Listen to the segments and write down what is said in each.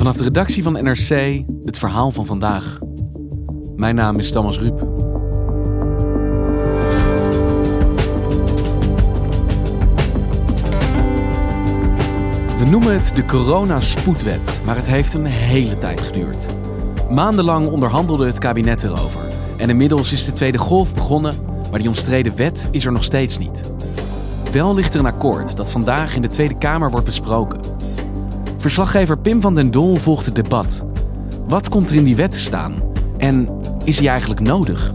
Vanaf de redactie van NRC het verhaal van vandaag. Mijn naam is Thomas Ruip. We noemen het de corona-spoedwet, maar het heeft een hele tijd geduurd. Maandenlang onderhandelde het kabinet erover. En inmiddels is de tweede golf begonnen, maar die omstreden wet is er nog steeds niet. Wel ligt er een akkoord dat vandaag in de Tweede Kamer wordt besproken. Verslaggever Pim van den Doel volgt het debat. Wat komt er in die wet te staan? En is die eigenlijk nodig?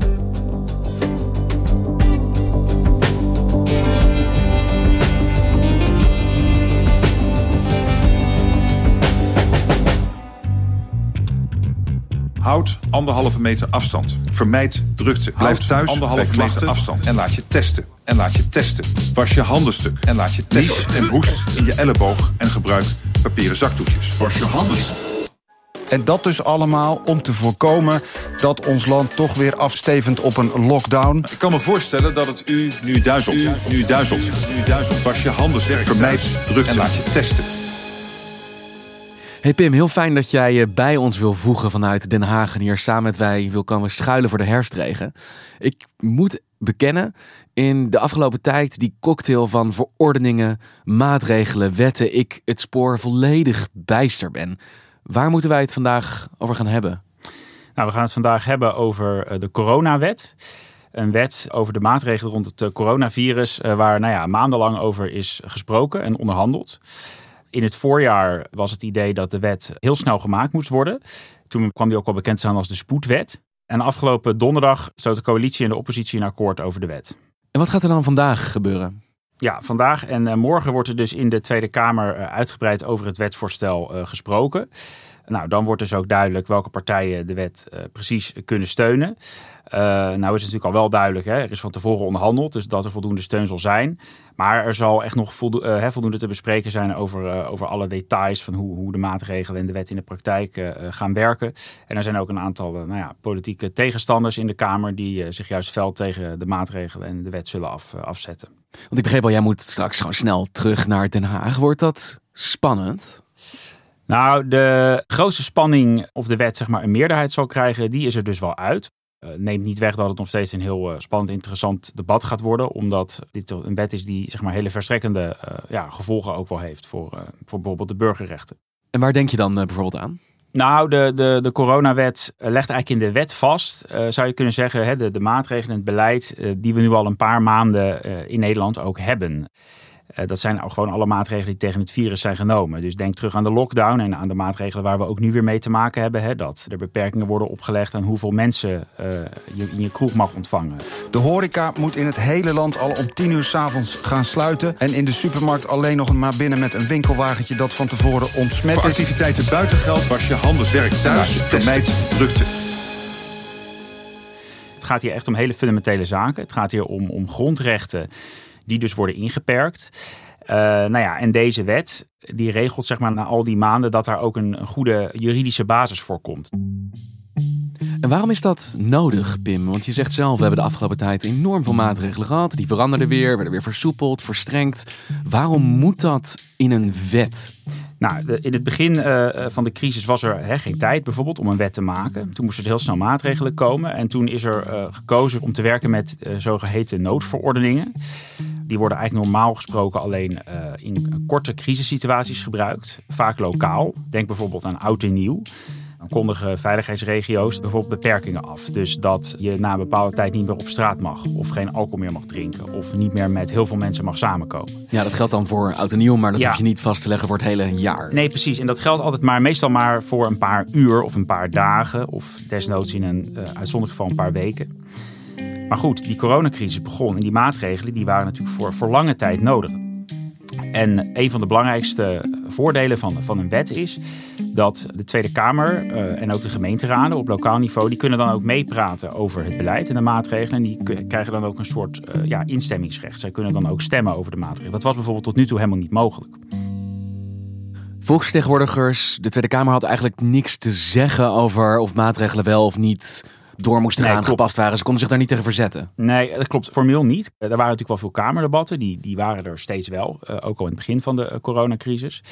Houd anderhalve meter afstand. Vermijd drukte. Blijf thuis anderhalve meter afstand. En laat je testen. En laat je testen. Was je handen stuk. En laat je testen. en hoest in je elleboog. En gebruik papieren zakdoekjes. Was je handen En dat dus allemaal om te voorkomen dat ons land toch weer afstevend op een lockdown. Ik kan me voorstellen dat het u nu duizelt. U nu duizelt. Nu duizelt. Was je handen sterk. Vermijd drukte. En laat je testen. Hey Pim, heel fijn dat jij je bij ons wil voegen vanuit Den Haag en hier samen met wij wil komen schuilen voor de herfstregen. Ik moet bekennen, in de afgelopen tijd die cocktail van verordeningen, maatregelen, wetten, ik het spoor volledig bijster ben. Waar moeten wij het vandaag over gaan hebben? Nou, we gaan het vandaag hebben over eh, de coronawet. Een wet over de maatregelen rond het eh, coronavirus, eh, waar nou ja, maandenlang over is gesproken en onderhandeld. In het voorjaar was het idee dat de wet heel snel gemaakt moest worden. Toen kwam die ook wel bekend staan als de spoedwet. En afgelopen donderdag sloot de coalitie en de oppositie een akkoord over de wet. En wat gaat er dan vandaag gebeuren? Ja, vandaag en morgen wordt er dus in de Tweede Kamer uitgebreid over het wetsvoorstel gesproken. Nou, dan wordt dus ook duidelijk welke partijen de wet precies kunnen steunen. Uh, nou is het natuurlijk al wel duidelijk, hè, er is van tevoren onderhandeld, dus dat er voldoende steun zal zijn. Maar er zal echt nog voldo uh, voldoende te bespreken zijn over, uh, over alle details van hoe, hoe de maatregelen en de wet in de praktijk gaan werken. En er zijn ook een aantal nou ja, politieke tegenstanders in de Kamer die zich juist fel tegen de maatregelen en de wet zullen af, afzetten. Want ik begreep al, jij moet straks gewoon snel terug naar Den Haag. Wordt dat spannend? Nou, de grootste spanning of de wet zeg maar, een meerderheid zal krijgen, die is er dus wel uit. Uh, neemt niet weg dat het nog steeds een heel uh, spannend, interessant debat gaat worden. Omdat dit een wet is die zeg maar, hele verstrekkende uh, ja, gevolgen ook wel heeft voor, voor bijvoorbeeld de burgerrechten. En waar denk je dan bijvoorbeeld aan? Nou, de, de, de coronawet legt eigenlijk in de wet vast, zou je kunnen zeggen, hè, de, de maatregelen en het beleid die we nu al een paar maanden in Nederland ook hebben. Uh, dat zijn gewoon alle maatregelen die tegen het virus zijn genomen. Dus denk terug aan de lockdown en aan de maatregelen waar we ook nu weer mee te maken hebben. Hè, dat er beperkingen worden opgelegd aan hoeveel mensen uh, je in je kroeg mag ontvangen. De horeca moet in het hele land al om tien uur s'avonds gaan sluiten. En in de supermarkt alleen nog maar binnen met een winkelwagentje dat van tevoren ontsmet is. Activiteiten buiten geld was je handen werk thuis. Vermijd drukte. Het gaat hier echt om hele fundamentele zaken. Het gaat hier om, om grondrechten die dus worden ingeperkt. Uh, nou ja, en deze wet die regelt zeg maar na al die maanden dat daar ook een, een goede juridische basis voor komt. En waarom is dat nodig, Pim? Want je zegt zelf, we hebben de afgelopen tijd enorm veel maatregelen gehad. Die veranderden weer, werden weer versoepeld, verstrengd. Waarom moet dat in een wet? Nou, in het begin uh, van de crisis was er hè, geen tijd bijvoorbeeld om een wet te maken. Toen moesten er heel snel maatregelen komen. En toen is er uh, gekozen om te werken met zogeheten noodverordeningen. Die worden eigenlijk normaal gesproken alleen in korte crisissituaties gebruikt. Vaak lokaal. Denk bijvoorbeeld aan oud en nieuw kondigen veiligheidsregio's bijvoorbeeld beperkingen af. Dus dat je na een bepaalde tijd niet meer op straat mag, of geen alcohol meer mag drinken, of niet meer met heel veel mensen mag samenkomen. Ja, dat geldt dan voor oud en nieuw, maar dat hoef je niet vast te leggen voor het hele jaar. Nee, precies. En dat geldt altijd maar meestal maar voor een paar uur of een paar dagen, of desnoods in een uh, uitzonderlijk geval een paar weken. Maar goed, die coronacrisis begon en die maatregelen die waren natuurlijk voor, voor lange tijd nodig. En een van de belangrijkste voordelen van, van een wet is dat de Tweede Kamer uh, en ook de gemeenteraden op lokaal niveau, die kunnen dan ook meepraten over het beleid en de maatregelen. En die krijgen dan ook een soort uh, ja, instemmingsrecht. Zij kunnen dan ook stemmen over de maatregelen. Dat was bijvoorbeeld tot nu toe helemaal niet mogelijk. Volksvertegenwoordigers, de Tweede Kamer had eigenlijk niks te zeggen over of maatregelen wel of niet door moesten gaan, gepast waren. Ze konden zich daar niet tegen verzetten. Nee, dat klopt. Formeel niet. Er waren natuurlijk wel veel kamerdebatten. Die, die waren er steeds wel. Uh, ook al in het begin van de uh, coronacrisis.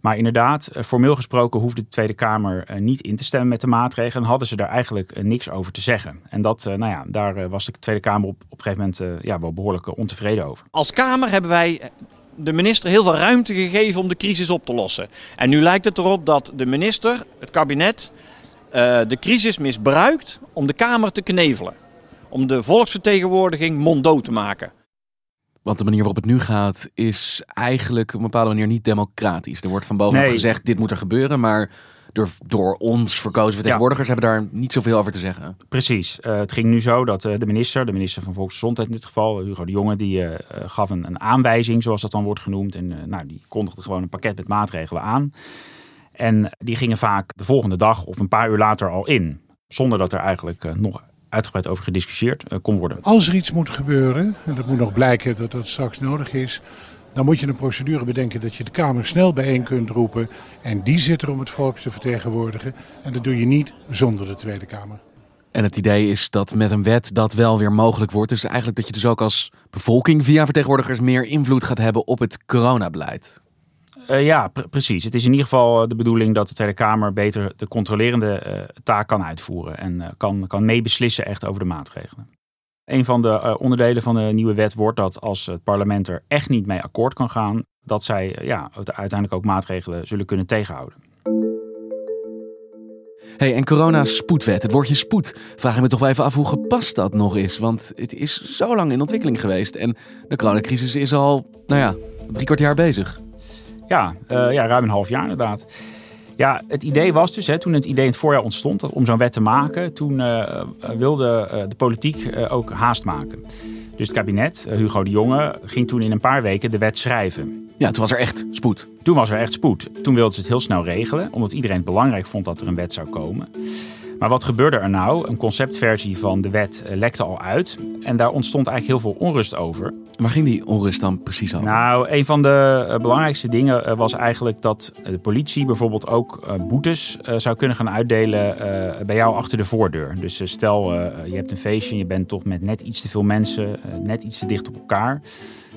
Maar inderdaad, formeel gesproken hoefde de Tweede Kamer niet in te stemmen met de maatregelen. En hadden ze daar eigenlijk niks over te zeggen. En dat, nou ja, daar was de Tweede Kamer op, op een gegeven moment ja, wel behoorlijk ontevreden over. Als Kamer hebben wij de minister heel veel ruimte gegeven om de crisis op te lossen. En nu lijkt het erop dat de minister, het kabinet, uh, de crisis misbruikt om de Kamer te knevelen. Om de volksvertegenwoordiging monddood te maken. Want de manier waarop het nu gaat is eigenlijk op een bepaalde manier niet democratisch. Er wordt van bovenaf gezegd, dit moet er gebeuren, maar door, door ons verkozen vertegenwoordigers hebben daar niet zoveel over te zeggen. Precies. Uh, het ging nu zo dat uh, de minister, de minister van Volksgezondheid in dit geval, Hugo de Jonge, die uh, gaf een, een, aanwijzing, zoals dat dan wordt genoemd. En nou, die kondigde gewoon een pakket met maatregelen aan. En die gingen vaak de volgende dag of een paar uur later al in. Zonder dat er eigenlijk uh, nog uitgebreid over gediscussieerd uh, kon worden. Als er iets moet gebeuren, en dat moet nog blijken dat dat straks nodig is, dan moet je een procedure bedenken dat je de Kamer snel bijeen kunt roepen. En die zit er om het volk te vertegenwoordigen. En dat doe je niet zonder de Tweede Kamer. En het idee is dat met een wet dat wel weer mogelijk wordt. Dus eigenlijk dat je dus ook als bevolking via vertegenwoordigers meer invloed gaat hebben op het coronabeleid. Uh, ja, precies. Het is in ieder geval eh, de bedoeling dat de Tweede Kamer beter de controlerende uh, taak kan uitvoeren en kan, kan meebeslissen echt over de maatregelen. Een van de onderdelen van de nieuwe wet wordt dat als het parlement er echt niet mee akkoord kan gaan, dat zij ja, uiteindelijk ook maatregelen zullen kunnen tegenhouden. Hey, en corona-spoedwet, het woordje spoed, vraag ik me toch wel even af hoe gepast dat nog is. Want het is zo lang in ontwikkeling geweest en de coronacrisis is al, nou ja, drie kwart jaar bezig. Ja, uh, ja, ruim een half jaar inderdaad. Ja, het idee was dus, hè, toen het idee in het voorjaar ontstond dat, om zo'n wet te maken, toen uh, wilde uh, de politiek ook haast maken. Dus het kabinet, Hugo de Jonge, ging toen in een paar weken de wet schrijven. Ja, toen was er echt spoed. Toen was er echt spoed. Toen wilden ze het heel snel regelen, omdat iedereen het belangrijk vond dat er een wet zou komen. Maar wat gebeurde er nou? Een conceptversie van de wet eh, lekte al uit. En daar ontstond eigenlijk heel veel onrust over. Waar ging die onrust dan precies over? Nou, een van de eh, belangrijkste dingen eh, was eigenlijk dat de politie bijvoorbeeld ook boetes zou kunnen gaan uitdelen bij jou achter de voordeur. Dus stel, je hebt een feestje en je bent toch met net iets te veel mensen, net iets te dicht op elkaar.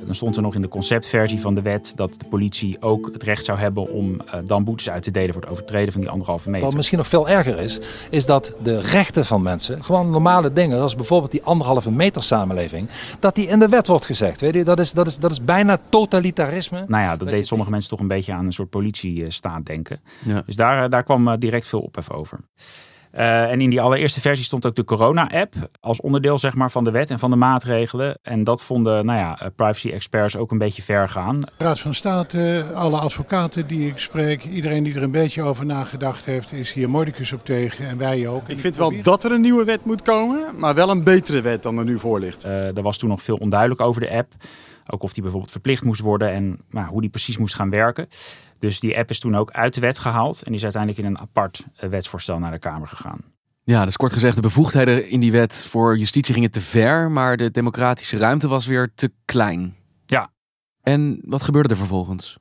Dan stond er nog in de conceptversie van de wet dat de politie ook het recht zou hebben om uh, dan boetes uit te delen voor het overtreden van die anderhalve meter. Wat misschien nog veel erger is, is dat de rechten van mensen, gewoon normale dingen, zoals bijvoorbeeld die anderhalve meter samenleving, dat die in de wet wordt gezegd. Weet je, dat is, dat is, dat is bijna totalitarisme. Nou ja, dat deed sommige mensen toch een beetje aan een soort politiestaat denken. Ja. Dus daar, eh, daar kwam eh, direct veel ophef over. Uh, en in die allereerste versie stond ook de corona-app als onderdeel zeg maar, van de wet en van de maatregelen. En dat vonden nou ja, eh, privacy-experts ook een beetje ver gaan. De Raad van State, alle advocaten die ik spreek, iedereen die er een beetje over nagedacht heeft, is hier mordicus op tegen en wij ook. Ik vind wel dat er een nieuwe wet moet komen, maar wel een betere wet dan er nu voor ligt. Uh, er was toen nog veel onduidelijk over de app. Ook of die bijvoorbeeld verplicht moest worden en nou, hoe die precies moest gaan werken. Dus die app is toen ook uit de wet gehaald en is uiteindelijk in een apart eh, wetsvoorstel naar de Kamer gegaan. Ja, dus kort gezegd, de bevoegdheden in die wet voor justitie gingen te ver, maar de democratische ruimte was weer te klein. Ja. En wat gebeurde er vervolgens?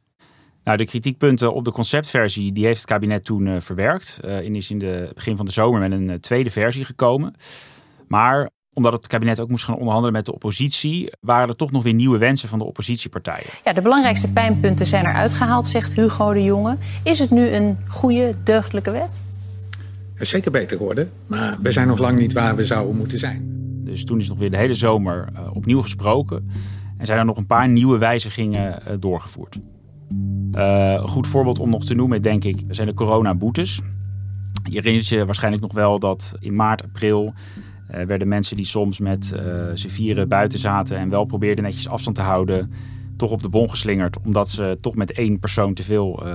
Nou, de kritiekpunten op de conceptversie, die heeft het kabinet toen uh, verwerkt. Uh, en is in het begin van de zomer met een uh, tweede versie gekomen. Maar omdat het kabinet ook moest gaan onderhandelen met de oppositie, waren er toch nog weer nieuwe wensen van de oppositiepartijen. Ja, de belangrijkste pijnpunten zijn eruit gehaald, zegt Hugo de Jonge. Is het nu een goede, deugdelijke wet? Het is zeker beter geworden, maar we zijn nog lang niet waar we zouden moeten zijn. Dus toen is nog weer de hele zomer uh, opnieuw gesproken. En zijn er nog een paar nieuwe wijzigingen doorgevoerd. een goed voorbeeld om nog te noemen, denk ik, zijn de coronaboetes. Je herinnert je waarschijnlijk nog wel dat in maart, april werden mensen die soms met uh, z'n vieren buiten zaten en wel probeerden netjes afstand te houden, toch op de bon geslingerd. Omdat ze toch met één persoon te veel uh,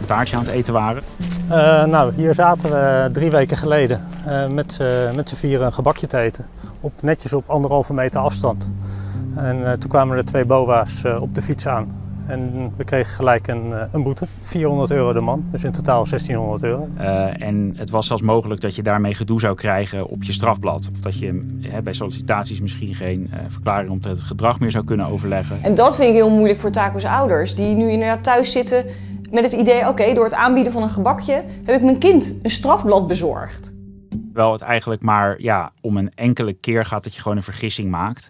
een taartje aan het eten waren. Uh, nou, hier zaten we drie weken geleden uh, met, met z'n vieren een gebakje te eten. Op, netjes op anderhalve meter afstand. En toen kwamen er twee boa's op de fiets aan. En we kregen gelijk een, eh, een boete. 400 euro de man, dus in totaal 1600 euro. Uh, en het was zelfs mogelijk dat je daarmee gedoe zou krijgen op je strafblad. Of dat je hè, bij sollicitaties misschien geen uh, verklaring omtrent het gedrag meer zou kunnen overleggen. En dat vind ik heel moeilijk voor Taco's ouders. Die nu inderdaad thuis zitten met het idee... oké, door het aanbieden van een gebakje heb ik mijn kind een strafblad bezorgd. Wel het eigenlijk maar ja, om een enkele keer gaat dat je gewoon een vergissing maakt...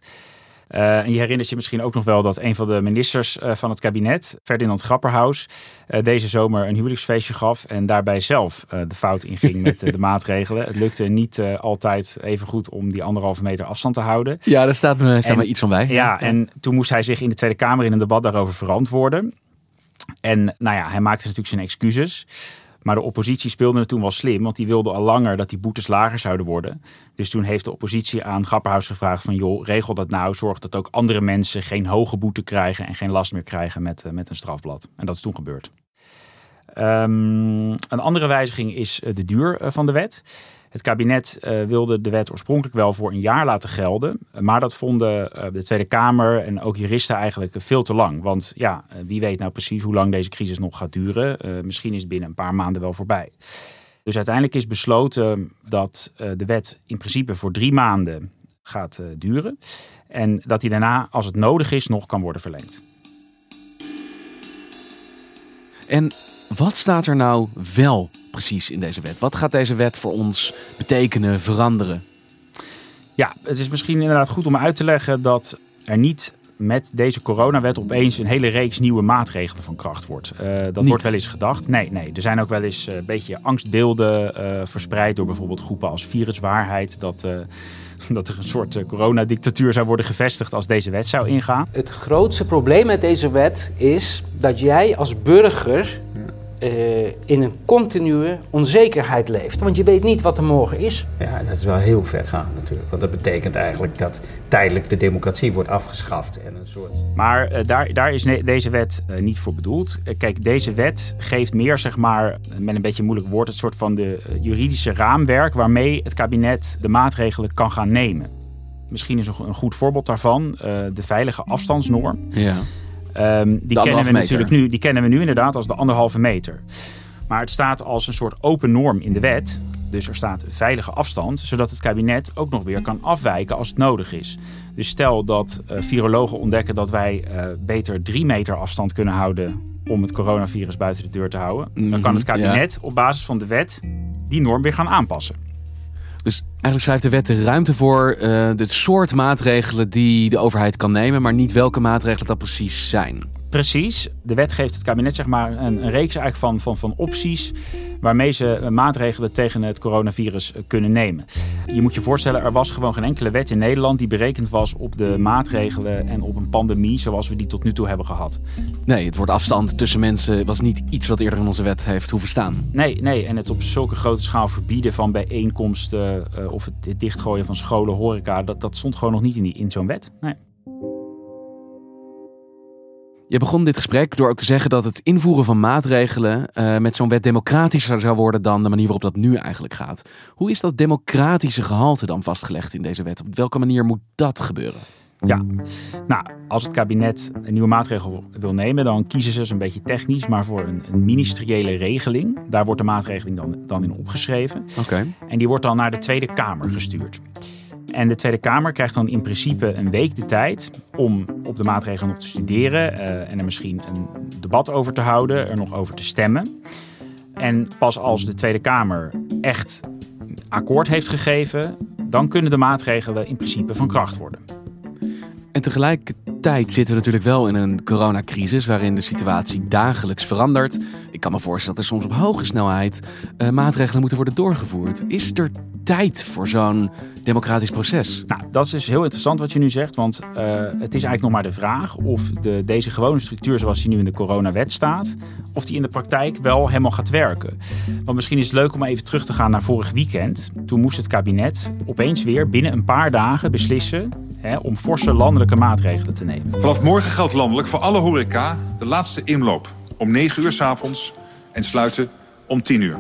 Uh, en je herinnert je misschien ook nog wel dat een van de ministers uh, van het kabinet, Ferdinand Grapperhaus, uh, deze zomer een huwelijksfeestje gaf en daarbij zelf de fout inging met de maatregelen. Het lukte niet altijd even goed om die anderhalve meter afstand te houden. Ja, daar staat me, staat me iets van bij. Ja, en toen moest hij zich in de Tweede Kamer in een debat daarover verantwoorden. En nou ja, hij maakte natuurlijk zijn excuses. Maar de oppositie speelde het toen wel slim, want die wilde al langer dat die boetes lager zouden worden. Dus toen heeft de oppositie aan Grapperhaus gevraagd van joh, regel dat nou, zorg dat ook andere mensen geen hoge boete krijgen en geen last meer krijgen met, uh, met een strafblad. En dat is toen gebeurd. Um, een andere wijziging is uh, de duur uh, van de wet. Het kabinet uh, wilde de wet oorspronkelijk wel voor een jaar laten gelden. Maar dat vonden uh, de Tweede Kamer en ook juristen eigenlijk veel te lang. Want ja, uh, wie weet nou precies hoe lang deze crisis nog gaat duren. misschien is het binnen een paar maanden wel voorbij. Dus uiteindelijk is besloten dat de wet in principe voor drie maanden gaat duren. En dat die daarna, als het nodig is, nog kan worden verlengd. En wat staat er nou wel precies in deze wet? Wat gaat deze wet voor ons betekenen, veranderen? Ja, het is misschien inderdaad goed om uit te leggen dat er niet met deze coronawet opeens een hele reeks nieuwe maatregelen van kracht wordt. Uh, dat Niet. wordt wel eens gedacht. Nee, nee, er zijn ook wel eens uh, een beetje angstbeelden uh, verspreid door bijvoorbeeld groepen als Viruswaarheid. Dat, dat er een soort coronadictatuur zou worden gevestigd als deze wet zou ingaan. Het grootste probleem met deze wet is dat jij als burger uh, in een continue onzekerheid leeft. Want je weet niet wat er morgen is. Ja, dat is wel heel vergaand natuurlijk. Want dat betekent eigenlijk dat tijdelijk de democratie wordt afgeschaft. En een soort... Maar uh, daar, daar is deze wet uh, niet voor bedoeld. kijk, deze wet geeft meer, zeg maar, met een beetje een moeilijk woord, het soort van de juridische raamwerk waarmee het kabinet de maatregelen kan gaan nemen. Misschien is een goed voorbeeld daarvan de veilige afstandsnorm. Ja. Um, die, kennen we natuurlijk nu, die kennen we nu inderdaad als de anderhalve meter. Maar het staat als een soort open norm in de wet. Dus er staat veilige afstand, zodat het kabinet ook nog weer kan afwijken als het nodig is. Dus stel dat uh, virologen ontdekken dat wij uh, beter drie meter afstand kunnen houden om het coronavirus buiten de deur te houden. Mm -hmm, dan kan het kabinet ja. op basis van de wet die norm weer gaan aanpassen. Dus eigenlijk schrijft de wet de ruimte voor uh, de soort maatregelen die de overheid kan nemen, maar niet welke maatregelen dat precies zijn. Precies. De wet geeft het kabinet zeg maar een, een reeks eigenlijk van, van, van opties waarmee ze maatregelen tegen het coronavirus kunnen nemen. Je moet je voorstellen, er was gewoon geen enkele wet in Nederland die berekend was op de maatregelen en op een pandemie zoals we die tot nu toe hebben gehad. Nee, het woord afstand tussen mensen was niet iets wat eerder in onze wet heeft hoeven staan. Nee, nee. En het op zulke grote schaal verbieden van bijeenkomsten uh, of het dichtgooien van scholen, horeca, dat, dat stond gewoon nog niet in, die, in zo'n wet. Nee. Je begon dit gesprek door ook te zeggen dat het invoeren van maatregelen uh, met zo'n wet democratischer zou worden dan de manier waarop dat nu eigenlijk gaat. Hoe is dat democratische gehalte dan vastgelegd in deze wet? Op welke manier moet dat gebeuren? Ja, nou, als het kabinet een nieuwe maatregel wil nemen, dan kiezen ze, een beetje technisch, maar voor een, een ministeriële regeling. Daar wordt de maatregeling dan, dan in opgeschreven. Oké. Okay. En die wordt dan naar de Tweede Kamer gestuurd. En de Tweede Kamer krijgt dan in principe een week de tijd om op de maatregelen nog te studeren uh, en er misschien een debat over te houden, er nog over te stemmen. En pas als de Tweede Kamer echt akkoord heeft gegeven, dan kunnen de maatregelen in principe van kracht worden. En tegelijkertijd Tegelijkertijd zitten we natuurlijk wel in een coronacrisis waarin de situatie dagelijks verandert. Ik kan me voorstellen dat er soms op hoge snelheid uh, maatregelen moeten worden doorgevoerd. Is er tijd voor zo'n democratisch proces? Nou, dat is dus heel interessant wat je nu zegt, want uh, het is eigenlijk nog maar de vraag of de, deze gewone structuur zoals die nu in de coronawet staat, of die in de praktijk wel helemaal gaat werken. Want misschien is het leuk om even terug te gaan naar vorig weekend. Toen moest het kabinet opeens weer binnen een paar dagen beslissen hè, om forse landelijke maatregelen te nemen. Vanaf morgen geldt landelijk voor alle horeca de laatste inloop om 9 uur s avonds en sluiten om 10 uur.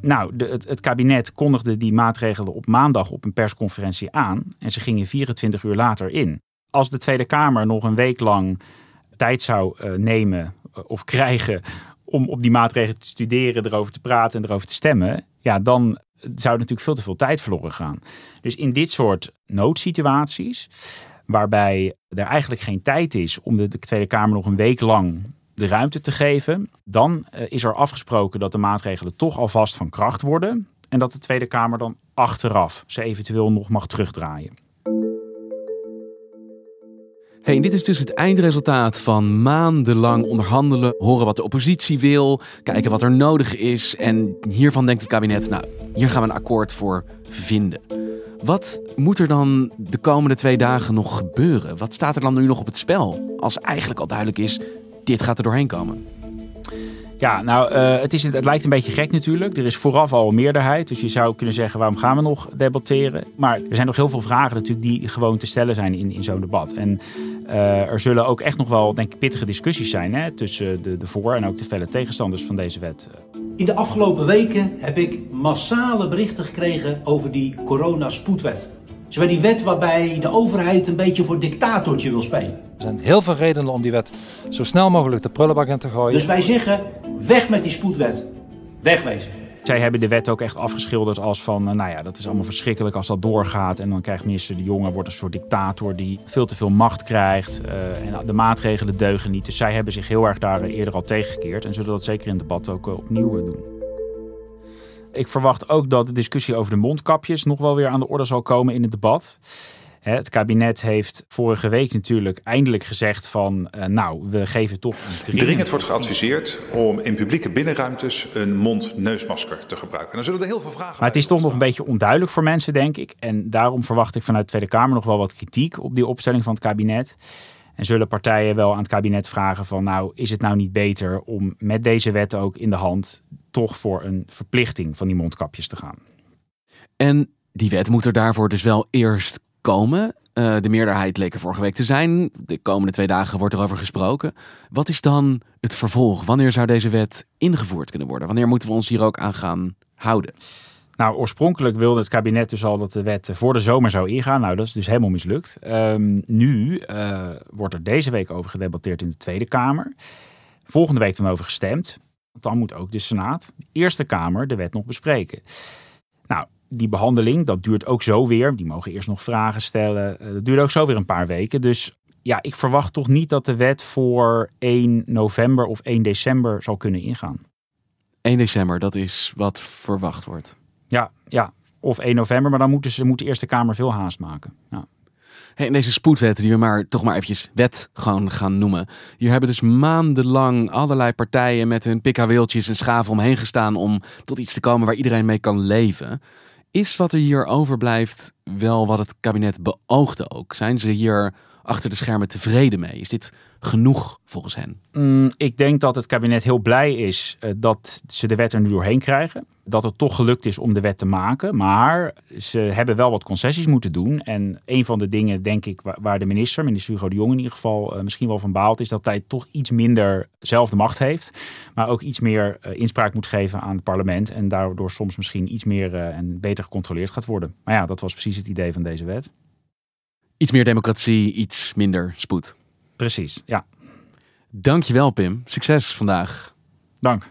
Nou, de, het, het, kabinet kondigde die maatregelen op maandag op een persconferentie aan en ze gingen 24 uur later in. Als de Tweede Kamer nog een week lang tijd zou uh, nemen uh, of krijgen om op die maatregelen te studeren, erover te praten en erover te stemmen, ja, dan zou natuurlijk veel te veel tijd verloren gaan. Dus in dit soort noodsituaties, waarbij er eigenlijk geen tijd is om de, de Tweede Kamer nog een week lang de ruimte te geven, dan uh, is er afgesproken dat de maatregelen toch alvast van kracht worden en dat de Tweede Kamer dan achteraf ze eventueel nog mag terugdraaien. Hey, dit is dus het eindresultaat van maandenlang onderhandelen, horen wat de oppositie wil, kijken wat er nodig is. En hiervan denkt het kabinet, nou, hier gaan we een akkoord voor vinden. Wat moet er dan de komende twee dagen nog gebeuren? Wat staat er dan nu nog op het spel? Als eigenlijk al duidelijk is, dit gaat er doorheen komen. Ja, nou, uh, het, is, het lijkt een beetje gek natuurlijk. Er is vooraf al een meerderheid. Dus je zou kunnen zeggen, waarom gaan we nog debatteren? Maar er zijn nog heel veel vragen natuurlijk die gewoon te stellen zijn in, in zo'n debat. En uh, er zullen ook echt nog wel, denk ik, pittige discussies zijn hè, tussen de, de voor- en ook de felle tegenstanders van deze wet. In de afgelopen weken heb ik massale berichten gekregen over die coronaspoedwet. Zo die wet waarbij de overheid een beetje voor dictatortje wil spelen. Er zijn heel veel redenen om die wet zo snel mogelijk de prullenbak in te gooien. Dus wij zeggen, weg met die spoedwet. Wegwezen. Zij hebben de wet ook echt afgeschilderd als van, nou ja, dat is allemaal verschrikkelijk als dat doorgaat. En dan krijgt minister De Jonge, wordt een soort dictator die veel te veel macht krijgt. Uh, en de maatregelen deugen niet. Dus zij hebben zich heel erg daar eerder al tegengekeerd. En zullen dat zeker in het debat ook opnieuw doen. Ik verwacht ook dat de discussie over de mondkapjes nog wel weer aan de orde zal komen in het debat. Het kabinet heeft vorige week natuurlijk eindelijk gezegd van, uh, nou, we geven toch een dringend... Dringend wordt geadviseerd om in publieke binnenruimtes een mond-neusmasker te gebruiken. En dan zullen er heel veel vragen Maar het is toch nog een beetje onduidelijk voor mensen, denk ik. En daarom verwacht ik vanuit de Tweede Kamer nog wel wat kritiek op die opstelling van het kabinet. En zullen partijen wel aan het kabinet vragen van, nou, is het nou niet beter om met deze wet ook in de hand toch voor een verplichting van die mondkapjes te gaan? En die wet moet er daarvoor dus wel eerst komen. Uh, de meerderheid leek er vorige week te zijn. De komende twee dagen wordt erover gesproken. Wat is dan het vervolg? Wanneer zou deze wet ingevoerd kunnen worden? Wanneer moeten we ons hier ook aan gaan houden? Nou, oorspronkelijk wilde het kabinet dus al dat de wet voor de zomer zou ingaan. Nou, dat is dus helemaal mislukt. Um, nu uh, wordt er deze week over gedebatteerd in de Tweede Kamer. Volgende week dan over gestemd. Want dan moet ook de Senaat, de Eerste Kamer, de wet nog bespreken. Nou, die behandeling, dat duurt ook zo weer. Die mogen eerst nog vragen stellen. Dat duurt ook zo weer een paar weken. Dus ja, ik verwacht toch niet dat de wet voor 1 november of 1 december zal kunnen ingaan. 1 december, dat is wat verwacht wordt. Ja, ja. of 1 november, maar dan moeten ze moet de Eerste Kamer veel haast maken. Ja. En deze spoedwet, die we maar toch maar eventjes wet gewoon gaan noemen. Hier hebben dus maandenlang allerlei partijen met hun pikkaweeltjes en schaven omheen gestaan om tot iets te komen waar iedereen mee kan leven. Is wat er hier overblijft wel wat het kabinet beoogde ook? Zijn ze hier achter de schermen tevreden mee? Is dit genoeg volgens hen? Mm, ik denk dat het kabinet heel blij is uh, dat ze de wet er nu doorheen krijgen. Dat het toch gelukt is om de wet te maken. Maar ze hebben wel wat concessies moeten doen. En een van de dingen, denk ik, waar, de minister, minister Hugo de Jong in ieder geval, uh, misschien wel van baalt, is dat hij toch iets minder zelf de macht heeft. Maar ook iets meer uh, inspraak moet geven aan het parlement. En daardoor soms misschien iets meer en beter gecontroleerd gaat worden. Maar ja, dat was precies het idee van deze wet. Iets meer democratie, iets minder spoed. Precies, ja. Dankjewel Pim. Succes vandaag. Dank.